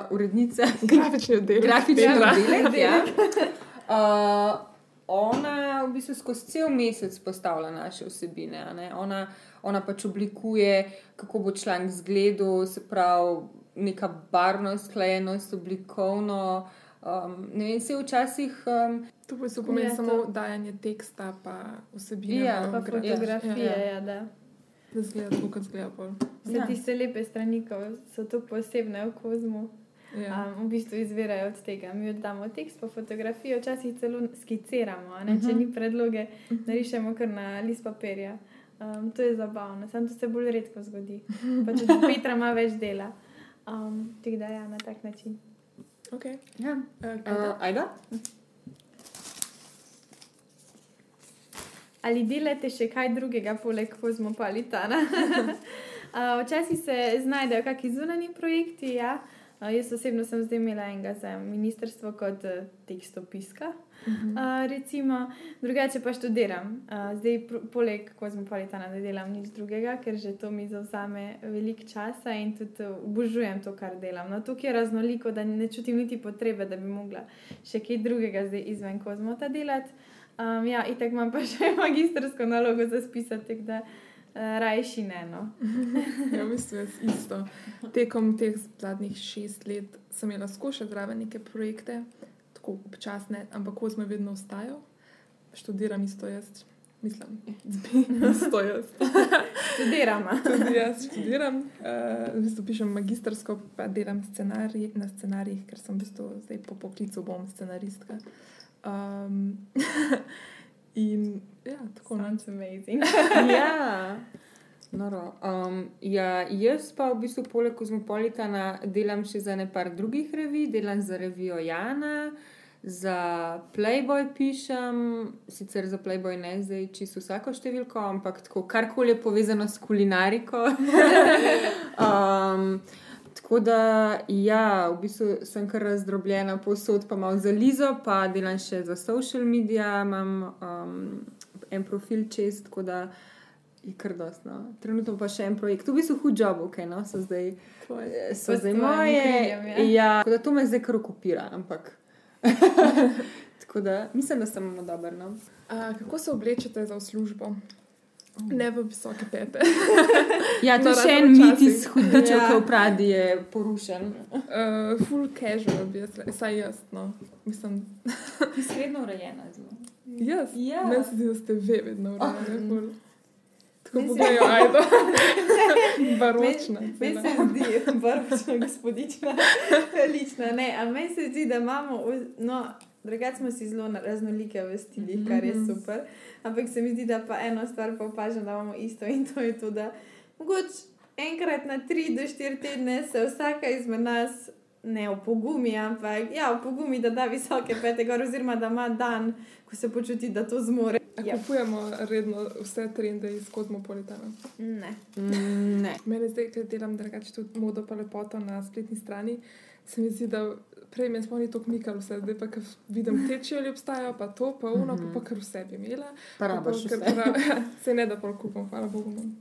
uh, urednica, Grafični oddelek. grafični oddelek, ja, uh, ona v bistvu skozi cel mesec postavlja naše vsebine. a ne. Ona, ona pač oblikuje, kako bo članek izgledal, se pravi, neka barvna usklajenost, oblikovno. Um, ne vem, se včasih. Um, To pa se pomeni Ja, samo to- dajanje teksta, pa vsebine. Ja, Pa gra- fotografije, Ja, ja, ja. da. Da zgleda tako, kot zgleda. Vse Ja. tiste lepe strani, ko so tako posebne v kozmu, Ja. um, v bistvu izvirajo od tega. Mi oddamo tekst, pa fotografijo, včasih celo skiciramo, a ne? če Mhm. ni predloge, narišemo kar na list papirja. Um, to je zabavno, samo to se bolj redko zgodi. Pa tudi Petra ima več dela. Um, tako da ja, na tak način. Okay. ja. Uh, uh, Ajda? Ali delate še kaj drugega poleg kozmopolitana? Uh, včasih se znajdejo kakšni zunani projekti. Ja. Uh, jaz osebno sem zdaj imela enega za ministrstvo kot uh, tekstopiska. Uh -huh. uh, recimo, drugače pa študiram. Uh, zdaj, poleg kozmopolitana, ne delam nič drugega, ker že to mi zauzame veliko časa in tudi obožujem to, kar delam. No, tukaj je raznoliko, da ne čutim niti potrebe, da bi mogla še kaj drugega zdaj izven kozmota delati. Um, ja, in tako imam pa še magistrsko nalogo za spisati, da uh, rajši ne. No. ja, v bistvu je isto. Tekom teh zadnjih šest let sem imela skušati zraven neke projekte tako občasne, ampak ko smo vedno ostajali, študiram isto jaz. Mislim, isto jaz. Študiram. Tudi jaz študiram, uh, v bistvu pišem magistrsko, pa delam scenarij, na scenarijih, ker sem v bistvu zdaj po poklicu bom scenaristka. Um, in ja, tako Sounds amazing. ja. Noro. Um, ja, jaz pa v bistvu poleg Kozmopolitana delam še za nekaj drugih revij, delam za revijo Jana, za Playboy pišem, sicer za Playboy ne zdaj čisto vsako številko, ampak tako karkoli je povezano s kulinariko. um, tako da, ja, v bistvu sem kar razdrobljena, posod pa malo za Lizo, pa delam še za social media, imam um, en profil čez, tako da je kar dostno. Trenutno pa še en projekt, v bistvu hud job, ok, no, so zdaj, so zdaj moje. Krijem, ja, ja da to me zdaj kar okupira, ampak. tako da mislim, da sem dober. No. A, kako se oblečete za službo? Ne v visoke pepe. ja, to je še en mit iz hudičev, ja. ki v Pradi je porušen. Uh, full casual, bi jaz, saj jaz, no. Mislim. Sredno urejena zelo. Jaz? Ja. Meni se zdi, da ste ve vedno urejeni. Oh. Tako pogledajo, ajdo. Baročna. Meni se zdi, baročna, gospodična, lična. Ne, a meni se zdi, da imamo, no, drugače smo si zelo raznolike v stilih, kar je super. Ampak se mi zdi, da pa eno stvar pa opažam, da imamo isto in to je to, da mogoče enkrat na tri do štiri tedne se vsaka izmed nas ne opogumi, ampak ja, opogumi, da da visoke pete, gor, oziroma da ima dan, ko se počuti, da to zmore. Ja. Kupujemo redno vse trende iz kozmopolitana. Ne. Mm, ne. Mene zdaj, ker delam drugače tudi modo pa lepoto na spletni strani, se mi zdi, da prej mi smo ni to kmikali vse, zdaj pa vidim teče ali obstajajo, pa to, pa uno, mm -hmm. pa, pa kar vse bi imela. Pa rabaš vse. Pra, se ne da pa kupam, hvala Bogu, imam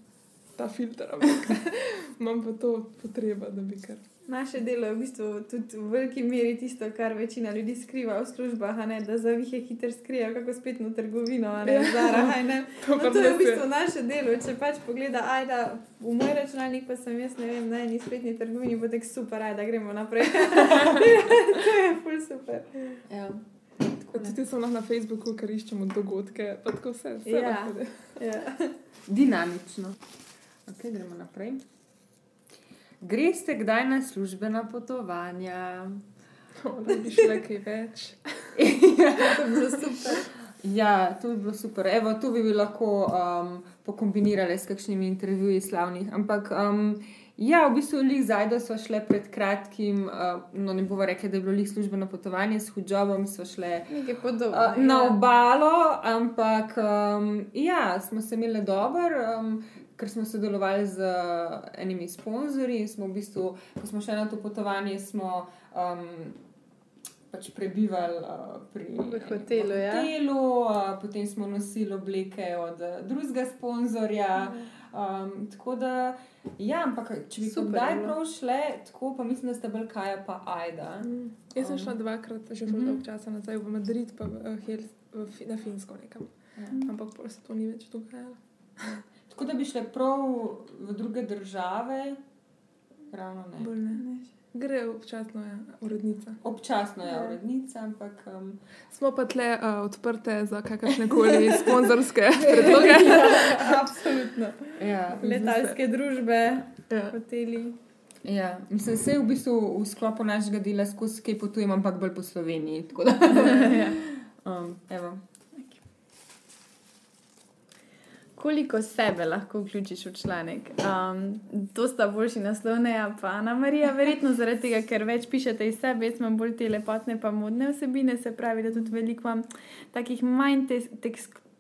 ta filter, ampak imam pa to potreba, da bi kar. Naše delo je v bistvu tudi v veliki meri tisto, kar večina ljudi skriva v službah, ne, da za vihe hitro skrijejo, kako spet na trgovino, ne ja. zara. Ne. To, no, to je v bistvu naše delo. Če pač pogleda, ajda, v moj računalnik pa sem jaz, ne vem, na eni spletni trgovini, bo tek super, ajda, gremo naprej. to je ful super. Ja. Tudi so na Facebooku, ker iščemo dogodke, pa tako vse. vse ja. ja. Dinamično. Ok, gremo naprej. Greste kdaj na službena potovanja? Da bi šli kaj več. ja, to bi bilo super. Ja, to bi bilo super. Evo, to bi lahko um, pokombinirali s kakšnimi intervjuji slavnih. Ampak, um, ja, v bistvu, lih zdaj, da smo šli pred kratkim, uh, no ne bomo rekli, da je bilo lih službeno potovanje s hudžobom, smo šli uh, na obalo, ampak um, ja, smo se imeli dobro. Um, ker smo sodelovali z uh, enimi sponzorji smo v bistvu, ko smo šli na to potovanje, smo um, pač prebivali uh, pri hotelu. Ja. hotelu uh, potem smo nosili obleke od uh, drugega sponzorja. Um, tako da, ja, ampak če bi se kdaj prav šle, tako pa mislim, da ste bolj kaj pa ajda. Mm. Jaz sem um. šla dvakrat, že zelo mm -hmm. dolgo časa nazaj v Madrid, pa v, v, v, na Finsko nekam. Mm. Ampak pa se to ni več dogajalo. Tako da bi šle prav v druge države, ravno ne. ne. Gre občasno, je urednica. Občasno je ja. urednica, ampak. Um... Smo pa tle uh, odprte za kakršne koli sponzorske predloge. ja, absolutno. Ja. Letalske družbe, ja. hoteli. Ja, mislim, da se v bistvu v sklopu našega dela skozi kaj potujemo, ampak bolj po Sloveniji. ja. um, koliko sebe lahko vključiš v članek. Um, to sta boljši naslovne, pa Ana Marija, verjetno zaradi tega, ker več pišete iz sebe, jaz imam bolj te lepotne, pa modne vsebine, se pravi, da tudi veliko imam takih manj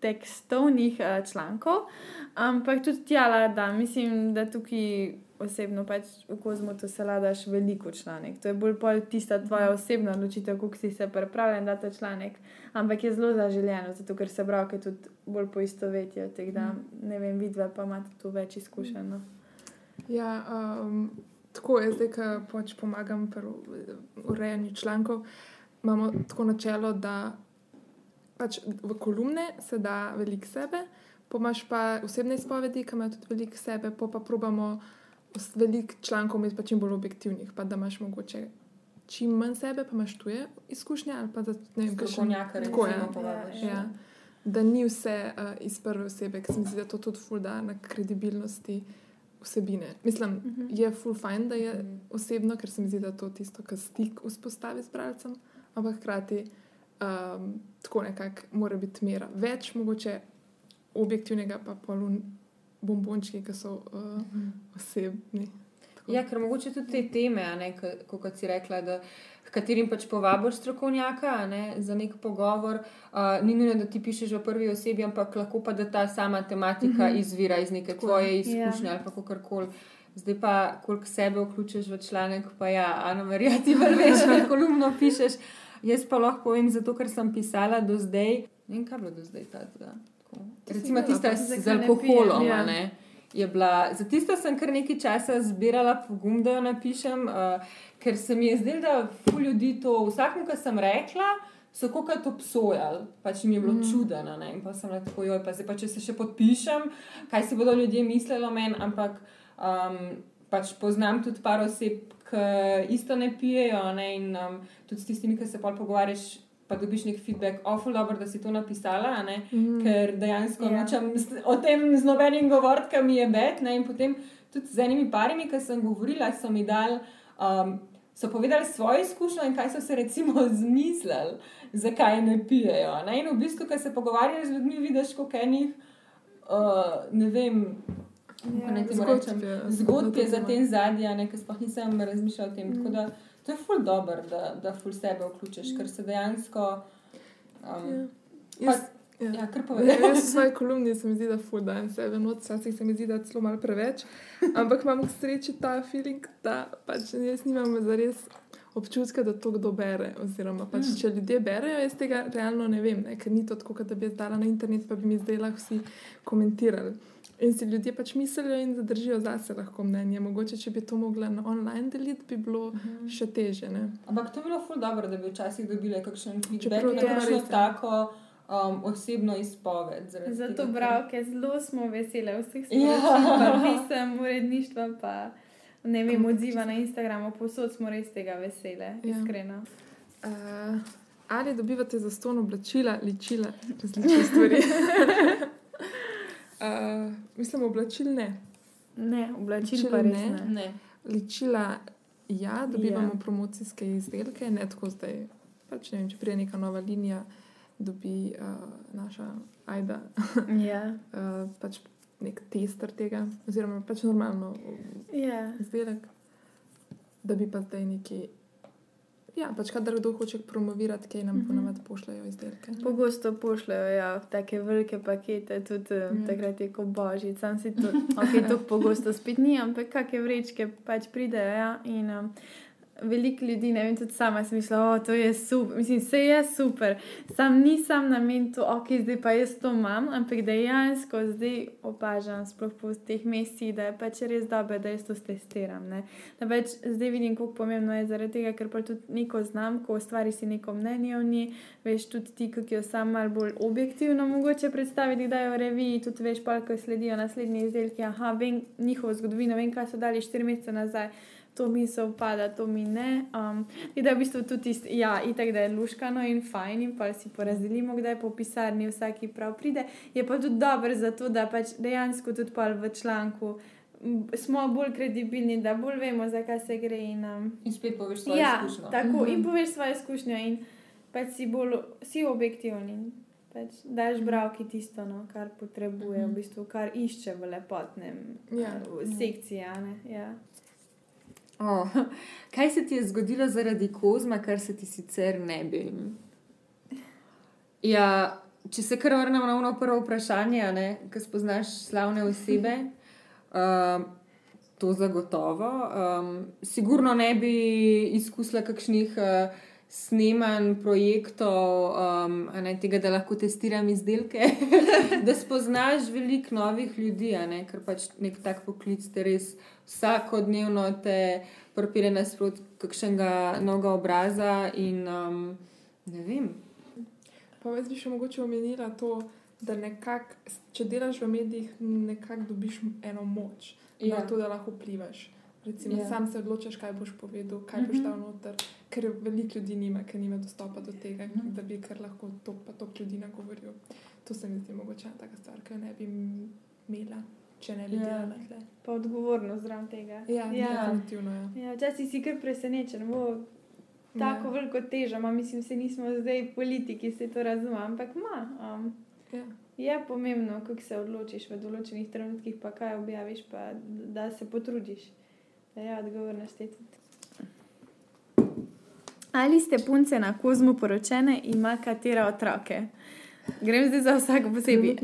tekstovnih uh, člankov, ampak tudi tjala, da mislim, da tukaj osebno pač v kozmotu se ladaš veliko članek. To je bolj tista tvoja osebna odločitev, kako si se pripravljen da ta članek, ampak je zelo zaželjeno, zato ker se bralke tudi bolj poistovetijo, da ne vem, vidve pa imate tu več izkušenj. No. Ja, um, tako je zdaj, ko pač pomagam pri urejanju člankov. Imamo tako načelo, da pač v kolumne se da veliko sebe, pomaž pa osebne izpovedi, ki imajo tudi veliko sebe, pa pa probamo veliko člankov imeti pa čim bolj objektivnih, pa da imaš mogoče čim manj sebe, pa imaš tuje izkušnje ali pa da ne vem. Tako je. Ja. Da ni vse uh, iz prve osebe, ker se mi zdi, da to tudi fulda na kredibilnosti vsebine. Mislim, uh mhm. -huh. je full fine, da je uh mhm. -huh. osebno, ker se mi zdi, da to tisto, kar stik vzpostavi z bralcem, ampak hkrati um, tako nekako mora biti mera. Več mogoče objektivnega, pa polun bombončki, ki so uh, uh -huh. osebni. Tako. Ja, ker mogoče tudi te teme, kot si rekla, da, katerim pač povabiš strokovnjaka ne, za nek pogovor, uh, ni nujno, da ti pišeš v prvi osebi, ampak lahko pa da ta sama tematika mhm. -huh. izvira iz neke tako. tvoje izkušnje yeah. ali kako koli. Zdaj pa, koliko sebe vključiš v članek, pa ja, Ana Marija, ti veš, kaj kolumno pišeš. Jaz pa lahko povem, zato ker sem pisala do zdaj. Ne vem, kaj je bilo do zdaj. Ta, ta. Recimo tista z alkoholom. Ja. Bila, za tisto sem kar nekaj časa zbirala pogum, da jo napišem, uh, ker se mi je zdelo, da fu ljudi to, vsakmu, kar sem rekla, so kot obsojali, pač mi je bilo mm. čudno. In pa sem rekla, joj, pa zdaj pa če se še podpišem, kaj si bodo ljudje mislili o meni, ampak um, pač poznam tudi par oseb, ki isto ne pijejo ne? in um, tudi s tistimi, ki se pa pogovarjaš pa dobiš nek feedback, ofel dobro, da si to napisala, mm. ker dejansko yeah. Ja. nočem o tem z nobenim govoriti, kam je bed. Ne? In potem tudi z enimi parimi, ki sem govorila, so mi dal. Um, So povedali svoje izkušnje in kaj so se recimo zmislili, zakaj ne pijejo. Ne? In v bistvu, ko se pogovarjaš z ljudmi, vidiš, kako enih, uh, ne vem, kako naj ti rečem, zgodbe za tem zadnje, ki sploh nisem razmišljal o tem. Mm. Tako da to je ful dobro, da, da ful sebe vključiš, ker se dejansko. Um, ja. Ja. Ja, ja, jaz v svoji kolumni se mi zdi, da ful da en sebe, no, včasih se mi zdi, da je celo malo preveč, ampak imam k sreči ta feeling, da pač jaz nimam zares občutka, da to kdo bere. Oziroma, pač, mm. če ljudje berejo, jaz tega realno ne vem, ne, ker ni to tako, da bi jaz dala na internet, pa bi mi zdaj lahko vsi komentirali. In si ljudje pač mislijo in zadržijo zase lahko mnenje. Mogoče, če bi to mogla na online deliti, bi bilo uh mhm. -huh. še teže. Ne? Ampak to bi bilo ful dobro, da bi včasih dobili kakšen feedback, ki je res tako. Um, osebno izpoved. Zato, bravke, zelo smo veseli vseh stvari, ja. pisem, uredništva, pa ne vem, odziva na Instagramu, posod smo res tega veseli, ja. iskreno. Uh, ali dobivate za ston oblačila, ličila, različne stvari? Uh, mislim, oblačil ne. Ne, oblačil pa ne. ne. ne. Ličila, ja, dobivamo ja. promocijske izdelke, ne tako zdaj. Pač, ne vem, če prije neka nova linija, dobi uh, naša Aida. ja. uh, pač nek tester tega, oziroma pač normalno ja. izdelek, da bi pa zdaj neki Ja, pač kadar kdo hoče promovirati, kaj nam mm -hmm. ponovadi pošljajo izdelke. Pogosto pošljajo ja, take velike pakete, tudi mm. takrat je kot božič. Sam si to, ok, to pogosto spet ni, ampak kakšne vrečke pač pridejo. Ja, in, um, veliko ljudi, ne vem, tudi sama sem mislila, da je super, mislim, vse je super. Sam nisem na mentu, ok, zdaj pa jaz to imam, ampak dejansko zdaj opažam, sploh po teh mesecih, da je pač res dobro, da jaz to testiram. Da pač zdaj vidim, kako pomembno je zaradi tega, ker pa tudi neko znam, ko ustvari si neko mnenje o njej, veš tudi ti, ki jo sam malo bolj objektivno mogoče predstaviti, da je v reviji, tudi veš pa, ko sledijo naslednji izdelki, aha, vem njihovo zgodovino, vem, kaj so dali štiri mesece nazaj to mi se upada, to mi ne. Um, in da je v bistvu tudi tisto, ja, da je luškano in fajn, in pa si porazdelimo, kdaj po pisarni vsaki prav pride. Je pa tudi dobro zato, da pač dejansko tudi pa v članku. Smo bolj kredibilni, da bolj vemo, zakaj se gre. In, um, in spet poveš svoje ja, izkušnje. Tako, mm -hmm. in poveš svoje izkušnje, in pač si bolj si objektivni. Pač daš mhm. bralki tisto, no, kar potrebuje, mm -hmm. v bistvu, kar išče v lepotnem ja. uh, sekciji. Ja. Oh, kaj se ti je zgodilo zaradi kozma, kar se ti sicer ne bi? Ja, če se kar vrnemo na ono prvo vprašanje, ki spoznaš slavne osebe, uh, to zagotovo. Um, sigurno ne bi izkusila kakšnih. Uh, snemanj projektov, um, ne, tega, da lahko testiram izdelke, da spoznaš veliko novih ljudi, ne, ker pač nek tak poklic te res vsakodnevno te propire nasprot kakšnega novega obraza in um, ne vem. Pa jaz bi še mogoče omenila to, da nekak, če delaš v medijih, nekako dobiš eno moč ja. na to, da lahko vplivaš. Recimo, yeah. Ja. sam se odločiš, kaj boš povedal, kaj mm -hmm. boš mhm. dal noter, ker veliko ljudi nima, ker nima dostopa do tega, mm -hmm. da bi kar lahko to pa to ljudi nagovoril. To se mi zdi mogoče ena taka stvar, ki jo ne bi imela. Če ne bi. Ja. delala tle. Pa odgovornost zraven tega. Ja, ja. definitivno. Ja. Ja, Včasih si kar presenečen, bo tako ja. veliko teža, ma mislim, se nismo zdaj politiki, se to razumem, ampak ma. Um, ja. Je pomembno, kako se odločiš v določenih trenutkih, pa kaj objaviš, pa da se potrudiš. Ja, odgovornost je tudi. Ali ste punce na kozmu poročene in ima katera otroke? Grem zdaj za vsako posebej.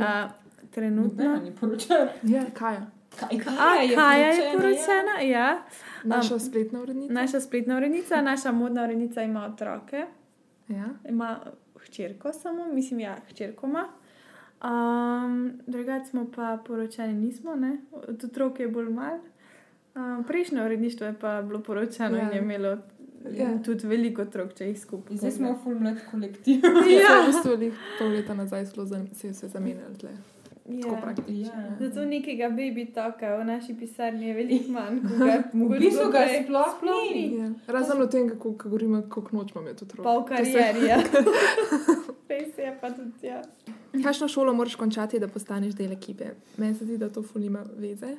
Trenutno. Ne, poročena. Ja, kaj? Kaj, kaj, je, kaj je poročena? Ja. Ja. Naša spletna urednica. Naša spletna urednica, naša modna urednica ima otroke. Ja. Ima hčerko samo, mislim, ja, hčerko ima. Um, Drugače smo pa poročeni, nismo, ne? od otroke je bolj malo. Um, prejšnje uredništvo je pa bilo poročano ja. in je imelo ja. tudi veliko otrok, če jih skupaj. Zdaj smo v mlad kolektiv. ja, v bistvu pol leta nazaj se je vse zamenjalo. Ja. Ja. Zato nekega baby toka v naši pisarni je veliko manj. V bistvu ga sploh, sploh ni. Ja. Razen o tem, kako govorimo, kako noč imamo to otrok. Pa v karieri. Ja. Res je pa tudi. Ja. Kakšno šolo moraš končati, da postaneš del ekipe? Meni se zdi, da to fulima veze.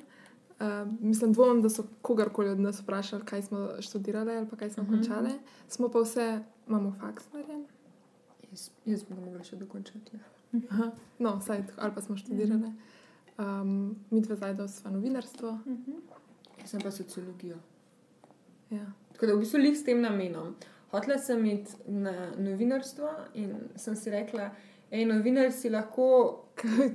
Uh, mislim, dvomim, da so kogarkoli od nas vprašali, kaj smo študirali ali kaj smo uh mhm. -huh. končali. Smo pa vse, imamo faks, narejen. Jaz, jaz bi lahko še dokončati. Aha, no, saj, ali pa smo študirali. Um, mi dve zdaj smo novinarstvo. Uh mhm. -huh. Jaz sem pa sociologijo. Ja. Tako da v bistvu lih s tem namenom. Hotela sem iti na novinarstvo in sem si rekla, Ej, novinar si lahko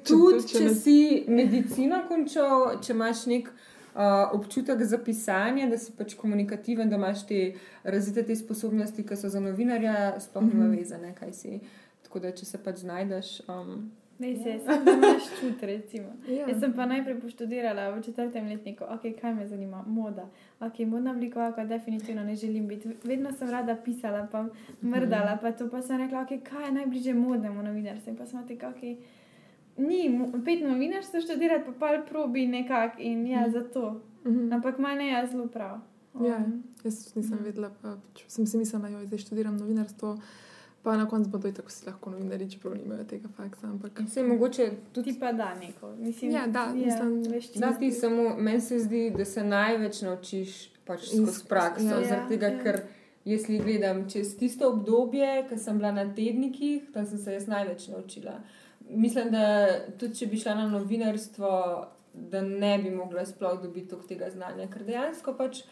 tudi, če, če si medicino končal, če imaš nek uh, občutek za pisanje, da si pač komunikativen, da imaš te razvite te sposobnosti, ki so za novinarja, sploh nima mhm. veze, kaj si. Tako da, če se pač znajdeš. Um, Ne, se, sem pa imaš čut, recimo. Ja. Jaz sem pa najprej poštudirala v četrtem letniku, ok, kaj me zanima, moda. Ok, modna oblikovalka, definitivno ne želim biti. Vedno sem rada pisala, pa mrdala, pa to pa sem rekla, ok, kaj je najbližje modnemu novinarstvu. Pa sem rekla, ok, ni, pet novinarstv študirati, pa pol probi nekak in ja, mm. zato. Mm -hmm. Ampak manj je zelo prav. Um. Ja, jaz nisem mm. vedela, pa sem si mislila, da zdaj študiram novinarstvo. Pa na koncu bodo tako si lahko novinari, čeprav nimajo tega faksa. Ampak... Se je mogoče tudi. Ti pa da neko. Mislim, ja, da, ja, mislim, veš, da ti samo, meni se zdi, da se največ naučiš pač skozi prakso. Ja, zaradi tega, ja. ker jaz li gledam čez tisto obdobje, ko sem bila na tednikih, tam sem se jaz največ naučila. Mislim, da tudi če bi šla na novinarstvo, da ne bi mogla sploh dobiti tega znanja, ker dejansko pač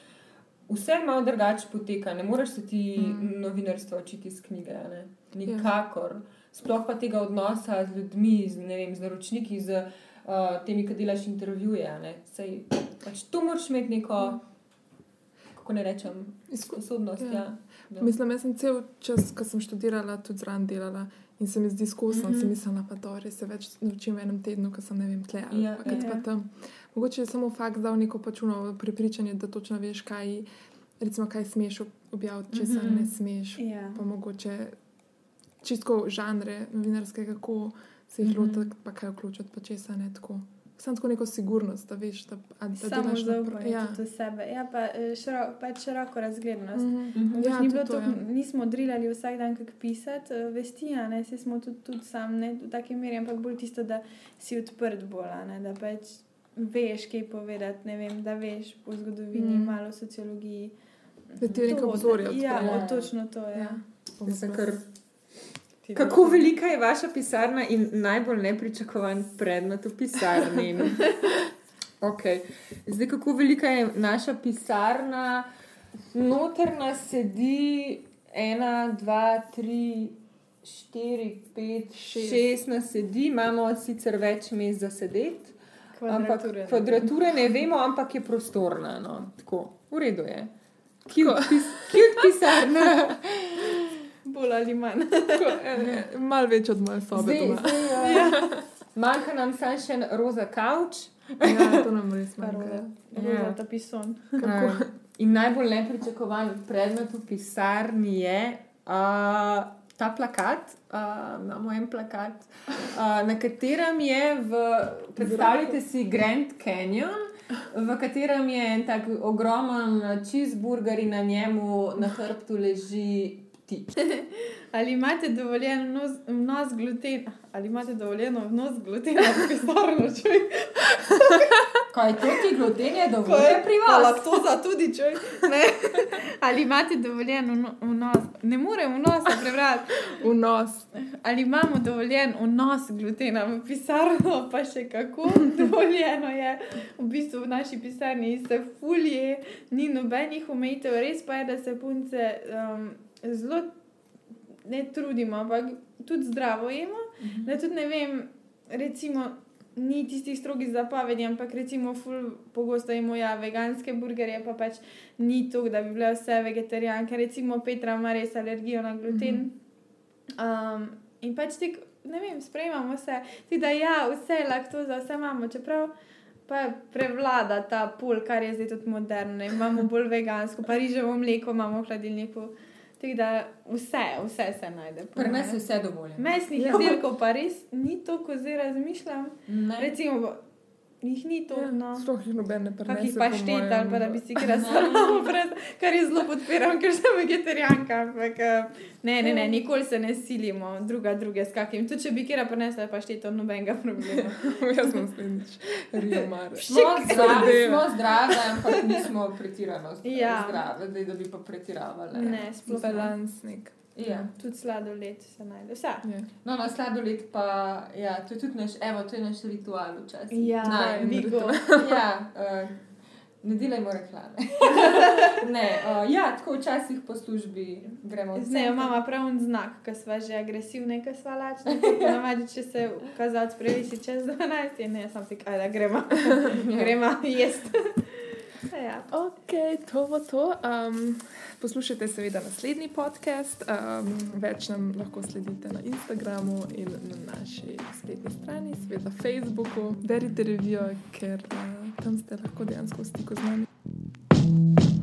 vse malo drugače poteka, ne moreš se ti mm. novinarstvo učiti iz knjige, ne? nikakor. Ja. Sploh pa tega odnosa z ljudmi, z, vem, z naročniki, z uh, temi, ki delaš intervjuje. Sej, pač tu moraš imeti neko, ja. kako ne rečem, sposobnost. Ja. Ja. Mislim, jaz sem cel čas, ko sem študirala, tudi zraven delala. In se mi zdi skozi, mm -hmm. sem mislila, da se več naučim v enem tednu, ko sem ne vem, tle ali ja, pa, ja, pa tam. Mogoče je samo fakt dal neko pačuno prepričanje, da točno veš, kaj, recimo, kaj smeš objaviti, če se mm -hmm. ne smeš. Yeah. Ja. Pa mogoče čisto žanre novinarske, kako se jih mm -hmm. lotiti, pa kaj vključiti, pa če se ne tako. Sam tako neko sigurnost, da veš, da, da delaš dobro. Ja, to sebe. Ja, pa eh, široko, pač široko razglednost. Mm -hmm. ja, ni to, to, ja. Nismo drilali vsak dan, kako pisati, eh, vesti, ne, se smo tudi, tudi sam, ne v taki meri, ampak bolj tisto, da si odprt bolj, ne, da pač veš, kaj povedati, ne vem, da veš po zgodovini, mm. malo sociologiji. Da ti je nekaj obzorja. Ja, ja, točno to je. Ja. Ja. Kako velika je vaša pisarna in najbolj nepričakovan predmet v pisarni? okay. Zdaj, kako velika je naša pisarna? Noter nas sedi ena, dva, tri, 4, 5, Šest. 6 nas sedi, imamo sicer več mest za sedeti. Ampak Kvadrature. kvadrature ne vemo, ampak je prostorna. No. Tako, v redu je. Cute pis- pisarna. Bolj ali manj. eh, Mal več od moje sobe Zdaj, doma. zdaj, ja. Manjka nam samo še en roza kavč. Ja, to nam res manjka. Roza, Ja. ta pison. Um, in najbolj nepričakovan predmet v pisarni je uh, ta plakat. Uh, imamo en plakat, uh, na katerem je, v, predstavljajte si Grand Canyon, v katerem je en tak ogromen cheeseburger in na njemu na hrbtu leži ptič. Ali imate dovoljen vnos, vnos glutena? Ali imate dovoljeno vnos glutena v pisarno? čuj? Kaj to ti gluten je Ko dovolj je pri Pa vas? laktoza tudi, čuj. Ne. Ali imate dovoljen vno- vnos? Ne morem vnosa prebrati. Vnos. Ali imamo dovoljen vnos glutena v pisarno, pa še kako dovoljeno je. V bistvu v naši pisarni se fulje, ni nobenih omejitev, res pa je, da se punce um, zelo ne trudimo, ampak tudi zdravo jemo. Da tudi ne vem, recimo. Ni tistih strogih zapovedi, ampak recimo, ful, pogosto jemo ja, veganske burgerje, pa pač ni to, da bi bile vse vegetarijanke. Recimo Petra ima res alergijo na gluten. Mm -hmm. Um, in pač ti, ne vem, sprejemamo vse, ti da ja, vse laktoza, vse imamo, čeprav pa prevlada ta pol, kar je zdaj tudi moderno. Imamo bolj vegansko, pa riževo mleko imamo v hladilniku. Tako da vse, vse se najde. Pri nas je vse dovoljeno. Mesnih Ja. izdelkov pa res ni to, ko zdaj razmišljam. Ne. Recimo, jih ni to. Ja, no. Sploh jih noben ne prenese. Po paštet mojem. ali pa da bi si kar samo brez, kar jaz zelo podpiram, ker sem vegetarijanka. Ampak eh, ne, ne, ne, nikoli se ne silimo druga druge s kakim. Tudi če bi kjer prenesla paštet, to nobenega problema. Jaz sem slednjič Rio Mare. Smo Srdejo. smo zdrave, ampak nismo pretirano zdrave, Ja. zdrave da bi pa pretiravali. Ne, sploh ne. Balans nek. Ja. Tudi sladoled se najde. Vse. Ja. No, na sladoled pa, ja, to je tudi naš, evo, to je naš ritual včasih. Ja, Vigo. ja, uh, ne delajmo reklame. ne, uh, ja, tako včasih po službi gremo center. imamo prav en znak, ko smo že agresivni, ko smo lačni. Ponavadi, če se kazalec previsi čez 12, je ne, sam ti kaj, da gremo. gremo jesti. Ja. Ok, to bo to. Um, poslušajte seveda naslednji podcast. Um, več nam lahko sledite na Instagramu in na naši spletni strani, seveda Facebooku. Berite revijo, ker uh, tam ste lahko dejansko v stiku z nami.